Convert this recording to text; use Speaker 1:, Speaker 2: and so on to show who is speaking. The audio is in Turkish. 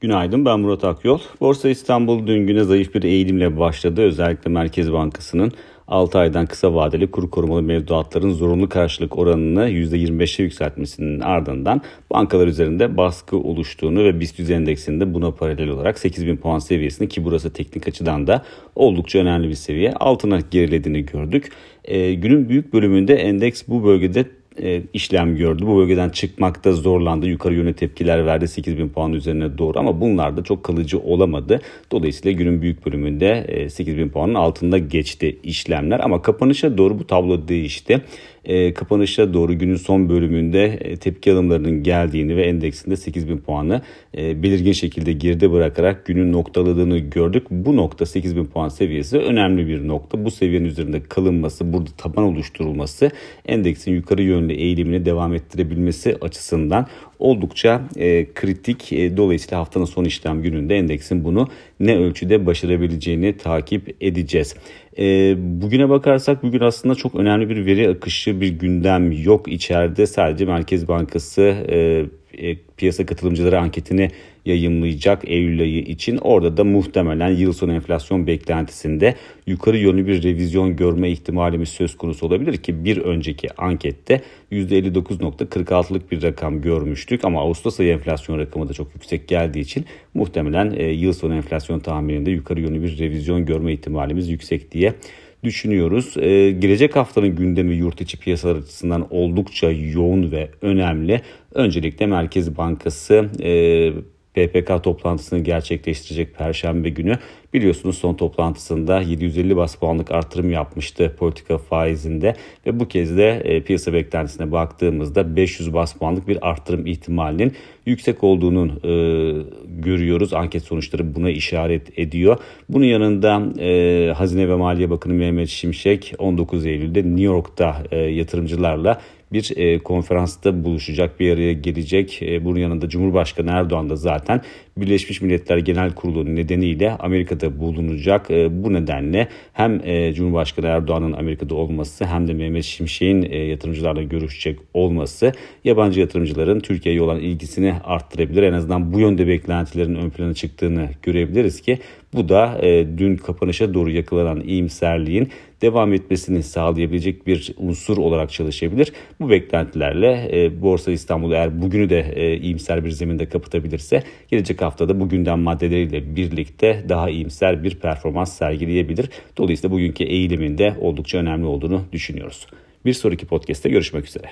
Speaker 1: Günaydın ben Murat Akyol. Borsa İstanbul dün güne zayıf bir eğilimle başladı. Özellikle Merkez Bankası'nın 6 aydan kısa vadeli kuru korumalı mevduatların zorunlu karşılık oranını %25'e yükseltmesinin ardından bankalar üzerinde baskı oluştuğunu ve BIST endeksinde buna paralel olarak 8000 puan seviyesini ki burası teknik açıdan da oldukça önemli bir seviye altına gerilediğini gördük. E, günün büyük bölümünde endeks bu bölgede e, işlem gördü. Bu bölgeden çıkmakta zorlandı. Yukarı yönlü tepkiler verdi 8000 puan üzerine doğru ama bunlar da çok kalıcı olamadı. Dolayısıyla günün büyük bölümünde e, 8000 puanın altında geçti işlemler ama kapanışa doğru bu tablo değişti e, kapanışa doğru günün son bölümünde e, tepki alımlarının geldiğini ve endeksinde 8000 puanı e, belirgin şekilde geride bırakarak günün noktaladığını gördük. Bu nokta 8000 puan seviyesi önemli bir nokta. Bu seviyenin üzerinde kalınması, burada taban oluşturulması endeksin yukarı yönlü eğilimini devam ettirebilmesi açısından oldukça e, kritik. E, dolayısıyla haftanın son işlem gününde endeksin bunu ne ölçüde başarabileceğini takip edeceğiz. E, bugüne bakarsak bugün aslında çok önemli bir veri akışı bir gündem yok içeride. Sadece Merkez Bankası e, e, piyasa katılımcıları anketini yayımlayacak Eylül ayı için. Orada da muhtemelen yıl sonu enflasyon beklentisinde yukarı yönlü bir revizyon görme ihtimalimiz söz konusu olabilir ki bir önceki ankette %59.46'lık bir rakam görmüştük ama Ağustos ayı enflasyon rakamı da çok yüksek geldiği için muhtemelen e, yıl sonu enflasyon tahmininde yukarı yönlü bir revizyon görme ihtimalimiz yüksek diye düşünüyoruz. Ee, gelecek haftanın gündemi yurt içi piyasalar açısından oldukça yoğun ve önemli. Öncelikle Merkez Bankası e, PPK toplantısını gerçekleştirecek Perşembe günü. Biliyorsunuz son toplantısında 750 bas puanlık artırım yapmıştı politika faizinde ve bu kez de e, piyasa beklentisine baktığımızda 500 bas puanlık bir artırım ihtimalinin yüksek olduğunu e, görüyoruz. Anket sonuçları buna işaret ediyor. Bunun yanında e, Hazine ve Maliye Bakanı Mehmet Şimşek 19 Eylül'de New York'ta e, yatırımcılarla bir e, konferansta buluşacak, bir araya gelecek. E, bunun yanında Cumhurbaşkanı Erdoğan da zaten Birleşmiş Milletler Genel Kurulu nedeniyle Amerika'da bulunacak. E, bu nedenle hem e, Cumhurbaşkanı Erdoğan'ın Amerika'da olması hem de Mehmet Şimşek'in e, yatırımcılarla görüşecek olması yabancı yatırımcıların Türkiye'ye olan ilgisini arttırabilir. En azından bu yönde beklentilerin ön plana çıktığını görebiliriz ki bu da e, dün kapanışa doğru yakalanan iyimserliğin devam etmesini sağlayabilecek bir unsur olarak çalışabilir. Bu beklentilerle e, Borsa İstanbul eğer bugünü de e, iyimser bir zeminde kapatabilirse gelecek haftada bu gündem maddeleriyle birlikte daha iyimser bir performans sergileyebilir. Dolayısıyla bugünkü eğiliminde oldukça önemli olduğunu düşünüyoruz. Bir sonraki podcast'te görüşmek üzere.